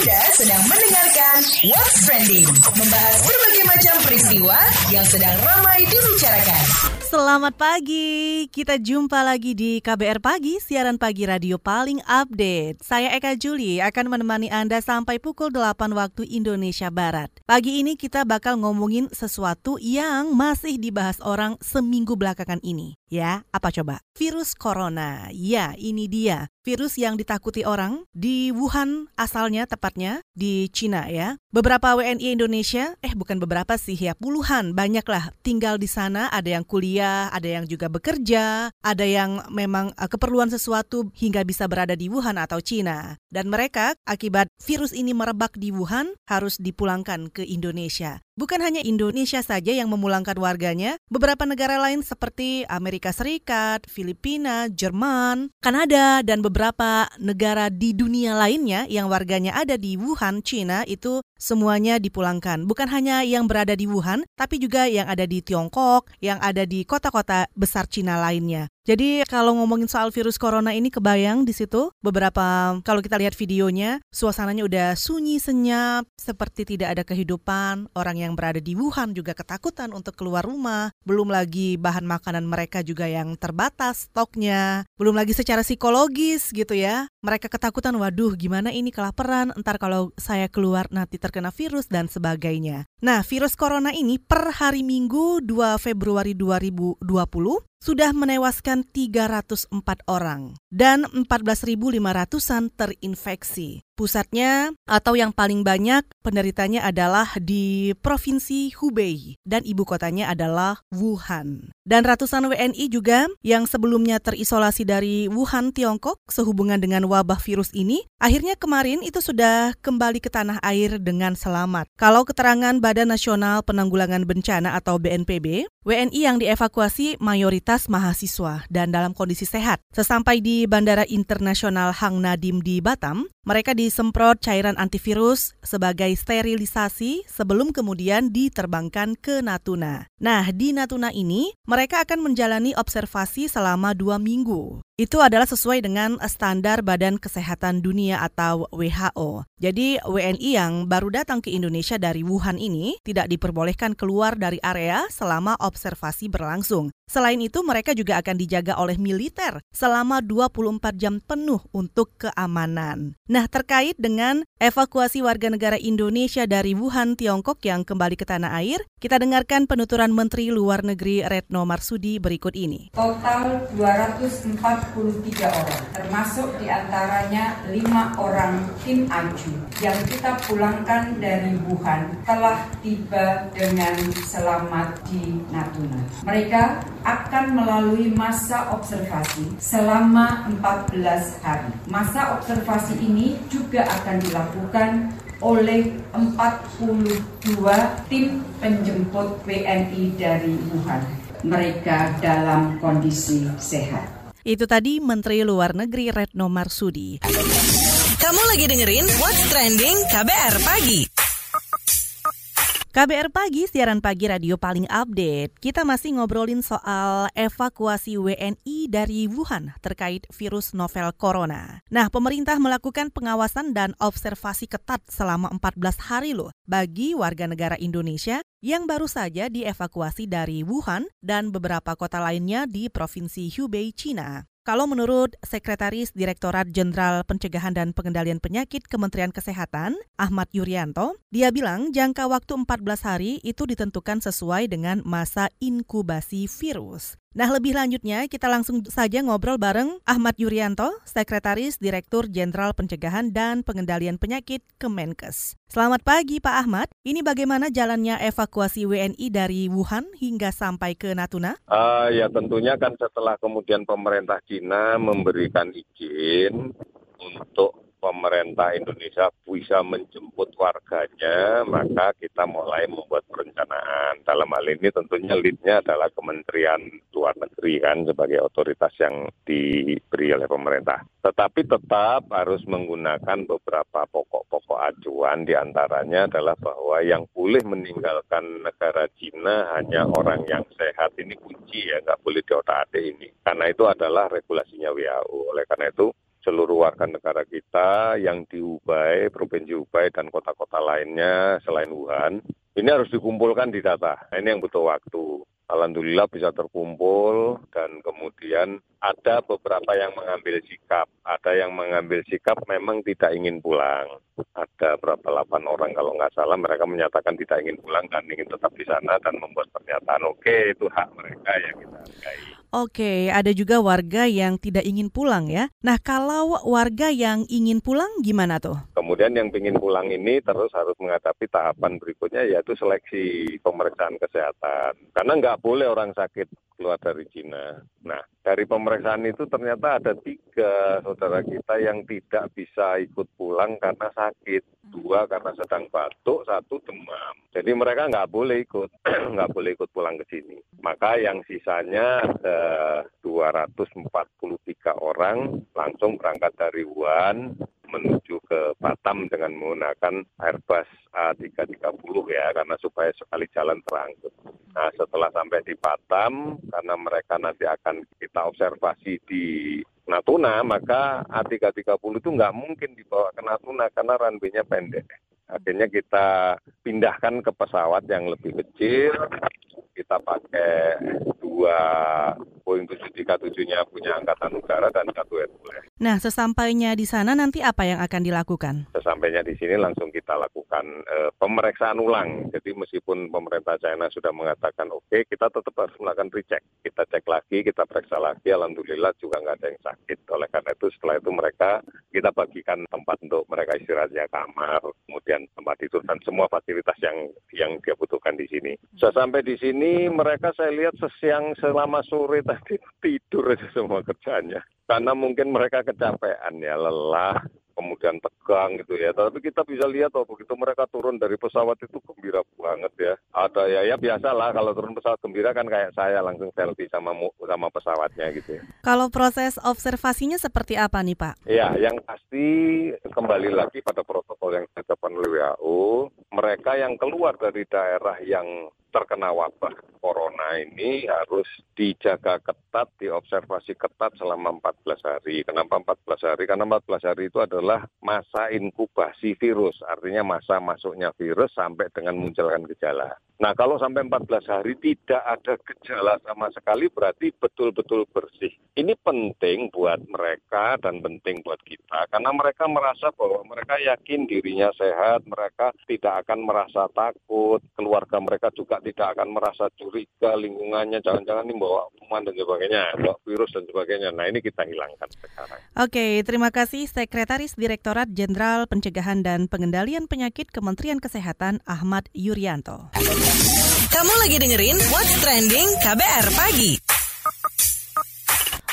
Anda sedang mendengarkan What's Trending, membahas berbagai macam peristiwa yang sedang ramai dibicarakan. Selamat pagi, kita jumpa lagi di KBR Pagi, siaran pagi radio paling update. Saya Eka Juli akan menemani Anda sampai pukul 8 waktu Indonesia Barat. Pagi ini kita bakal ngomongin sesuatu yang masih dibahas orang seminggu belakangan ini. Ya, apa coba? Virus Corona. Ya, ini dia. Virus yang ditakuti orang di Wuhan asalnya tepatnya di Cina ya. Beberapa WNI Indonesia, eh bukan beberapa sih ya, puluhan banyaklah tinggal di sana, ada yang kuliah, ada yang juga bekerja, ada yang memang uh, keperluan sesuatu hingga bisa berada di Wuhan atau Cina. Dan mereka akibat virus ini merebak di Wuhan harus dipulangkan ke Indonesia. Bukan hanya Indonesia saja yang memulangkan warganya, beberapa negara lain seperti Amerika Serikat, Filipina, Jerman, Kanada, dan beberapa negara di dunia lainnya yang warganya ada di Wuhan, China itu semuanya dipulangkan. Bukan hanya yang berada di Wuhan, tapi juga yang ada di Tiongkok, yang ada di kota-kota besar Cina lainnya. Jadi kalau ngomongin soal virus corona ini kebayang di situ beberapa kalau kita lihat videonya suasananya udah sunyi senyap seperti tidak ada kehidupan. Orang yang berada di Wuhan juga ketakutan untuk keluar rumah. Belum lagi bahan makanan mereka juga yang terbatas stoknya. Belum lagi secara psikologis gitu ya. Mereka ketakutan waduh gimana ini kelaparan? Entar kalau saya keluar nanti terkena virus dan sebagainya. Nah virus corona ini per hari Minggu 2 Februari 2020 sudah menewaskan 304 orang dan 14.500-an terinfeksi. Pusatnya atau yang paling banyak penderitanya adalah di Provinsi Hubei dan ibu kotanya adalah Wuhan. Dan ratusan WNI juga yang sebelumnya terisolasi dari Wuhan, Tiongkok sehubungan dengan wabah virus ini, akhirnya kemarin itu sudah kembali ke tanah air dengan selamat. Kalau keterangan Badan Nasional Penanggulangan Bencana atau BNPB, WNI yang dievakuasi mayoritas mahasiswa dan dalam kondisi sehat. Sesampai di Bandara Internasional Hang Nadim di Batam, mereka disemprot cairan antivirus sebagai sterilisasi sebelum kemudian diterbangkan ke Natuna. Nah, di Natuna ini mereka akan menjalani observasi selama dua minggu. Itu adalah sesuai dengan standar Badan Kesehatan Dunia atau WHO. Jadi WNI yang baru datang ke Indonesia dari Wuhan ini tidak diperbolehkan keluar dari area selama observasi berlangsung. Selain itu mereka juga akan dijaga oleh militer selama 24 jam penuh untuk keamanan. Nah, terkait dengan evakuasi warga negara Indonesia dari Wuhan, Tiongkok yang kembali ke tanah air, kita dengarkan penuturan Menteri Luar Negeri Retno Marsudi berikut ini. Total 243 orang, termasuk di antaranya 5 orang tim AJU yang kita pulangkan dari Wuhan telah tiba dengan selamat di Natuna. Mereka akan melalui masa observasi selama 14 hari. Masa observasi ini juga akan dilakukan oleh 42 tim penjemput WNI dari Wuhan. Mereka dalam kondisi sehat. Itu tadi Menteri Luar Negeri Retno Marsudi. Kamu lagi dengerin What's Trending KBR Pagi. KBR Pagi, siaran pagi radio paling update. Kita masih ngobrolin soal evakuasi WNI dari Wuhan terkait virus novel corona. Nah, pemerintah melakukan pengawasan dan observasi ketat selama 14 hari loh bagi warga negara Indonesia yang baru saja dievakuasi dari Wuhan dan beberapa kota lainnya di Provinsi Hubei, China. Kalau menurut Sekretaris Direktorat Jenderal Pencegahan dan Pengendalian Penyakit Kementerian Kesehatan, Ahmad Yuryanto, dia bilang jangka waktu 14 hari itu ditentukan sesuai dengan masa inkubasi virus. Nah, lebih lanjutnya kita langsung saja ngobrol bareng Ahmad Yuryanto, Sekretaris Direktur Jenderal Pencegahan dan Pengendalian Penyakit Kemenkes. Selamat pagi Pak Ahmad, ini bagaimana jalannya evakuasi WNI dari Wuhan hingga sampai ke Natuna? Uh, ya tentunya kan setelah kemudian pemerintah Cina memberikan izin untuk pemerintah Indonesia bisa menjemput warganya, maka kita mulai membuat perencanaan. Dalam hal ini tentunya leadnya adalah Kementerian Luar Negeri kan sebagai otoritas yang diberi oleh pemerintah. Tetapi tetap harus menggunakan beberapa pokok-pokok acuan di antaranya adalah bahwa yang boleh meninggalkan negara Cina hanya orang yang sehat. Ini kunci ya, nggak boleh diotak-atik ini. Karena itu adalah regulasinya WHO. Oleh karena itu seluruh warga negara kita yang di Hubei, Provinsi Hubei dan kota-kota lainnya selain Wuhan, ini harus dikumpulkan di data. Ini yang butuh waktu. Alhamdulillah bisa terkumpul dan kemudian ada beberapa yang mengambil sikap. Ada yang mengambil sikap memang tidak ingin pulang. Ada berapa delapan orang kalau nggak salah mereka menyatakan tidak ingin pulang dan ingin tetap di sana dan membuat pernyataan oke itu hak mereka yang kita hargai. Oke, ada juga warga yang tidak ingin pulang ya. Nah, kalau warga yang ingin pulang gimana tuh? Kemudian yang ingin pulang ini terus harus menghadapi tahapan berikutnya yaitu seleksi pemeriksaan kesehatan. Karena nggak boleh orang sakit keluar dari Cina. Nah, dari pemeriksaan itu ternyata ada tiga saudara kita yang tidak bisa ikut pulang karena sakit. Dua karena sedang batuk, satu demam. Jadi mereka nggak boleh ikut, nggak boleh ikut pulang ke sini. Maka yang sisanya ada 243 orang langsung berangkat dari Wuhan menuju ke Batam dengan menggunakan Airbus A330 ya karena supaya sekali jalan terangkut. Nah setelah sampai di Batam karena mereka nanti akan kita observasi di Natuna maka A330 itu nggak mungkin dibawa ke Natuna karena runway-nya pendek. Akhirnya kita pindahkan ke pesawat yang lebih kecil, kita pakai dua Boeing 737-nya punya Angkatan Udara dan satu. Nah, sesampainya di sana nanti apa yang akan dilakukan? Sesampainya di sini langsung kita lakukan e, pemeriksaan ulang. Jadi meskipun pemerintah China sudah mengatakan oke, okay, kita tetap harus melakukan recheck. Kita cek lagi, kita periksa lagi. Alhamdulillah juga nggak ada yang sakit. Oleh karena itu setelah itu mereka kita bagikan tempat untuk mereka istirahatnya kamar, kemudian tempat tidur dan semua fasilitas yang yang dia butuhkan di sini. Sudah sampai di sini mereka saya lihat sesiang selama sore tadi tidur aja semua kerjanya karena mungkin mereka kecapean ya lelah kemudian tegang gitu ya. Tapi kita bisa lihat oh begitu mereka turun dari pesawat itu gembira banget ya. Ada ya ya biasa lah kalau turun pesawat gembira kan kayak saya langsung selfie sama sama pesawatnya gitu ya. Kalau proses observasinya seperti apa nih Pak? Ya, yang pasti kembali lagi pada protokol yang ditetapkan oleh WHO, mereka yang keluar dari daerah yang terkena wabah corona ini harus dijaga ketat, diobservasi ketat selama 14 hari. Kenapa 14 hari? Karena 14 hari itu adalah masa inkubasi virus, artinya masa masuknya virus sampai dengan munculkan gejala. Nah, kalau sampai 14 hari tidak ada gejala sama sekali berarti betul-betul bersih. Ini penting buat mereka dan penting buat kita karena mereka merasa bahwa mereka yakin dirinya sehat, mereka tidak akan merasa takut, keluarga mereka juga tidak akan merasa curiga lingkungannya jangan-jangan ini bawa kuman dan sebagainya, bawa virus dan sebagainya. Nah, ini kita hilangkan sekarang. Oke, terima kasih Sekretaris Direktorat Jenderal Pencegahan dan Pengendalian Penyakit Kementerian Kesehatan Ahmad Yuryanto. Kamu lagi dengerin What's Trending KBR Pagi.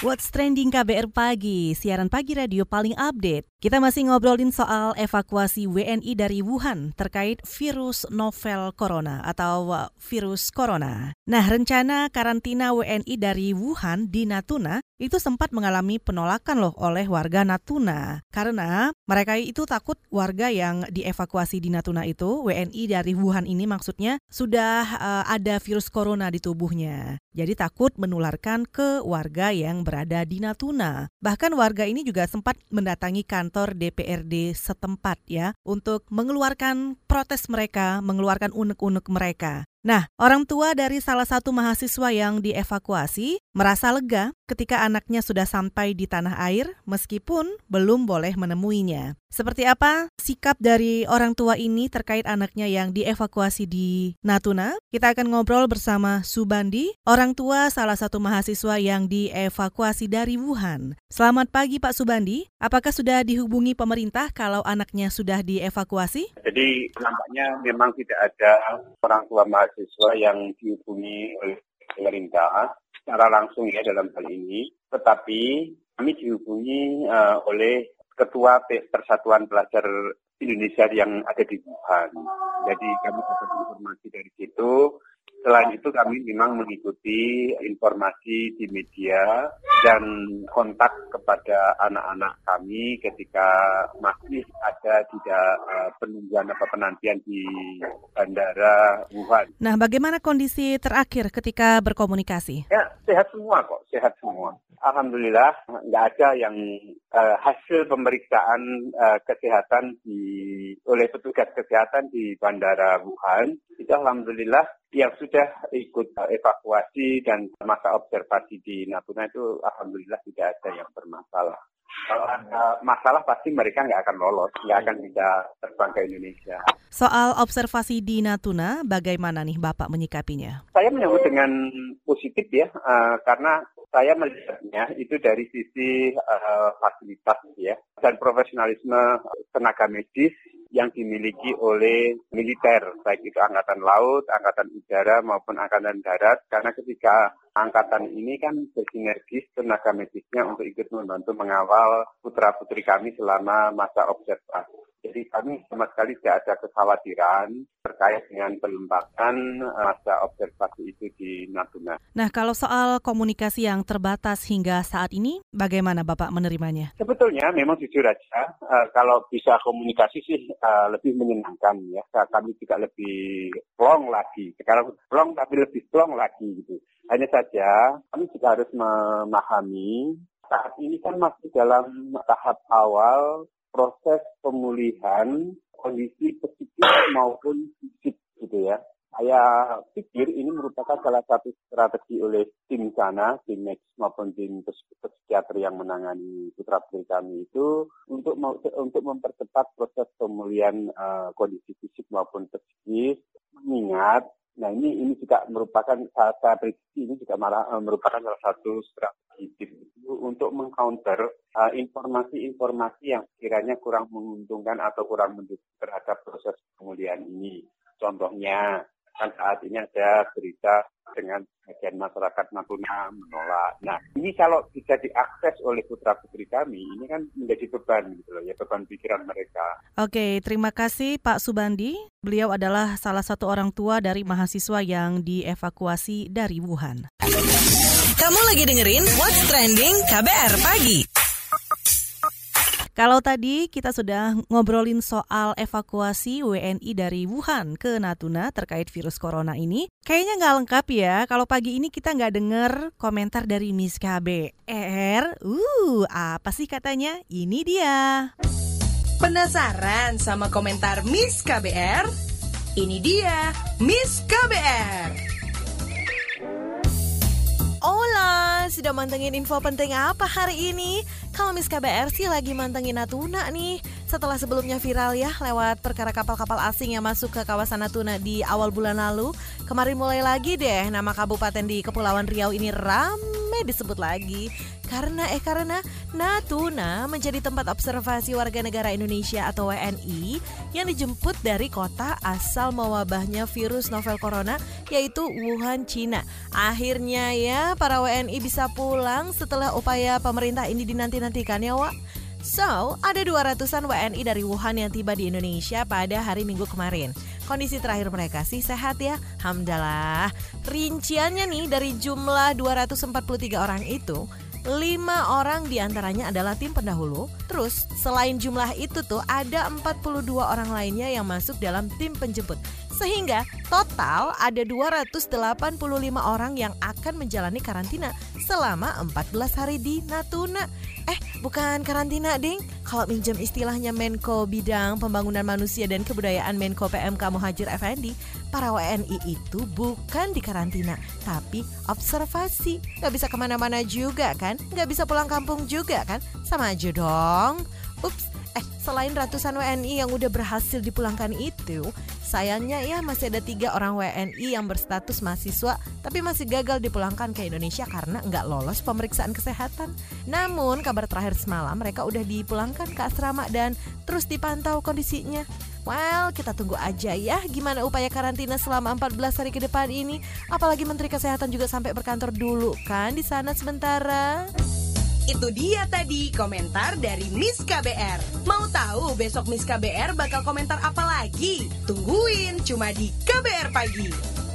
What's Trending KBR Pagi, siaran pagi radio paling update. Kita masih ngobrolin soal evakuasi WNI dari Wuhan terkait virus novel corona atau virus corona. Nah, rencana karantina WNI dari Wuhan di Natuna itu sempat mengalami penolakan loh oleh warga Natuna. Karena mereka itu takut warga yang dievakuasi di Natuna itu, WNI dari Wuhan ini maksudnya, sudah uh, ada virus corona di tubuhnya. Jadi takut menularkan ke warga yang berada di Natuna. Bahkan warga ini juga sempat mendatangi kantor DPRD setempat ya untuk mengeluarkan protes mereka, mengeluarkan unek-unek mereka. Nah, orang tua dari salah satu mahasiswa yang dievakuasi merasa lega ketika anaknya sudah sampai di tanah air meskipun belum boleh menemuinya. Seperti apa sikap dari orang tua ini terkait anaknya yang dievakuasi di Natuna? Kita akan ngobrol bersama Subandi, orang tua salah satu mahasiswa yang dievakuasi dari Wuhan. Selamat pagi Pak Subandi, apakah sudah dihubungi pemerintah kalau anaknya sudah dievakuasi? Jadi nampaknya memang tidak ada orang tua mahasiswa yang dihubungi oleh pemerintah secara langsung ya dalam hal ini, tetapi kami dihubungi uh, oleh Ketua Persatuan Pelajar Indonesia yang ada di Wuhan. Jadi kami dapat informasi dari situ Selain itu kami memang mengikuti informasi di media dan kontak kepada anak-anak kami ketika masih ada tidak uh, penungguan atau penantian di bandara Wuhan. Nah, bagaimana kondisi terakhir ketika berkomunikasi? Ya, sehat semua kok, sehat semua. Alhamdulillah nggak ada yang uh, hasil pemeriksaan uh, kesehatan di oleh petugas kesehatan di Bandara Wuhan itu alhamdulillah yang sudah ikut evakuasi dan masa observasi di Natuna itu alhamdulillah tidak ada yang bermasalah. Kalau ada masalah pasti mereka nggak akan lolos, nggak akan bisa terbang ke Indonesia. Soal observasi di Natuna, bagaimana nih Bapak menyikapinya? Saya menyambut dengan positif ya, uh, karena saya melihatnya itu dari sisi uh, fasilitas ya dan profesionalisme tenaga medis yang dimiliki oleh militer, baik itu angkatan laut, angkatan udara maupun angkatan darat. Karena ketika angkatan ini kan bersinergis tenaga medisnya untuk ikut membantu mengawal putra putri kami selama masa observasi. Jadi kami sama sekali tidak ada kekhawatiran terkait dengan pelembakan eh, masa observasi itu di Natuna. Nah, kalau soal komunikasi yang terbatas hingga saat ini, bagaimana Bapak menerimanya? Sebetulnya memang jujur aja, uh, kalau bisa komunikasi sih uh, lebih menyenangkan ya. Kami juga lebih plong lagi. Sekarang plong tapi lebih plong lagi gitu. Hanya saja kami juga harus memahami saat ini kan masih dalam tahap awal proses pemulihan kondisi psikis maupun fisik gitu ya. Saya pikir ini merupakan salah satu strategi oleh tim sana, tim medis maupun tim psikiater yang menangani putra putri kami itu untuk untuk mempercepat proses pemulihan uh, kondisi fisik maupun psikis. Mengingat Nah ini ini juga merupakan saya prediksi ini juga malah uh, merupakan salah satu strategi untuk mengcounter uh, informasi-informasi yang kiranya kurang menguntungkan atau kurang mendukung terhadap proses pemulihan ini. Contohnya kan saat ini ada berita dengan bagian masyarakat Natuna menolak. Nah, ini kalau bisa diakses oleh putra-putri kami, ini kan menjadi beban gitu loh, ya beban pikiran mereka. Oke, terima kasih Pak Subandi. Beliau adalah salah satu orang tua dari mahasiswa yang dievakuasi dari Wuhan. Kamu lagi dengerin What's Trending KBR Pagi. Kalau tadi kita sudah ngobrolin soal evakuasi WNI dari Wuhan ke Natuna terkait virus corona ini, kayaknya nggak lengkap ya kalau pagi ini kita nggak dengar komentar dari Miss KBR. Uh, apa sih katanya? Ini dia. Penasaran sama komentar Miss KBR? Ini dia Miss KBR. Hola, sudah mantengin info penting apa hari ini? Kalau Miss KBR sih lagi mantengin Natuna nih. Setelah sebelumnya viral ya lewat perkara kapal-kapal asing yang masuk ke kawasan Natuna di awal bulan lalu, kemarin mulai lagi deh nama kabupaten di Kepulauan Riau ini rame disebut lagi. Karena eh karena Natuna menjadi tempat observasi warga negara Indonesia atau WNI yang dijemput dari kota asal mewabahnya virus novel corona yaitu Wuhan, Cina. Akhirnya ya para WNI bisa pulang setelah upaya pemerintah ini dinanti-nantikan ya Wak. So, ada 200-an WNI dari Wuhan yang tiba di Indonesia pada hari Minggu kemarin. Kondisi terakhir mereka sih sehat ya, Alhamdulillah. Rinciannya nih dari jumlah 243 orang itu, lima orang di antaranya adalah tim pendahulu. Terus selain jumlah itu tuh ada 42 orang lainnya yang masuk dalam tim penjemput. Sehingga total ada 285 orang yang akan menjalani karantina selama 14 hari di Natuna. Eh, bukan karantina, Ding. Kalau minjem istilahnya Menko Bidang Pembangunan Manusia dan Kebudayaan Menko PMK Muhajir Effendi, para WNI itu bukan di karantina, tapi observasi. Gak bisa ke mana-mana juga kan? Gak bisa pulang kampung juga kan? Sama aja dong. Ups, eh selain ratusan WNI yang udah berhasil dipulangkan itu, Sayangnya ya masih ada tiga orang WNI yang berstatus mahasiswa tapi masih gagal dipulangkan ke Indonesia karena nggak lolos pemeriksaan kesehatan. Namun kabar terakhir semalam mereka udah dipulangkan ke asrama dan terus dipantau kondisinya. Well, kita tunggu aja ya gimana upaya karantina selama 14 hari ke depan ini. Apalagi Menteri Kesehatan juga sampai berkantor dulu kan di sana sementara. Itu dia tadi komentar dari Miss KBR. Mau tahu besok Miss KBR bakal komentar apa lagi? Tungguin cuma di KBR Pagi.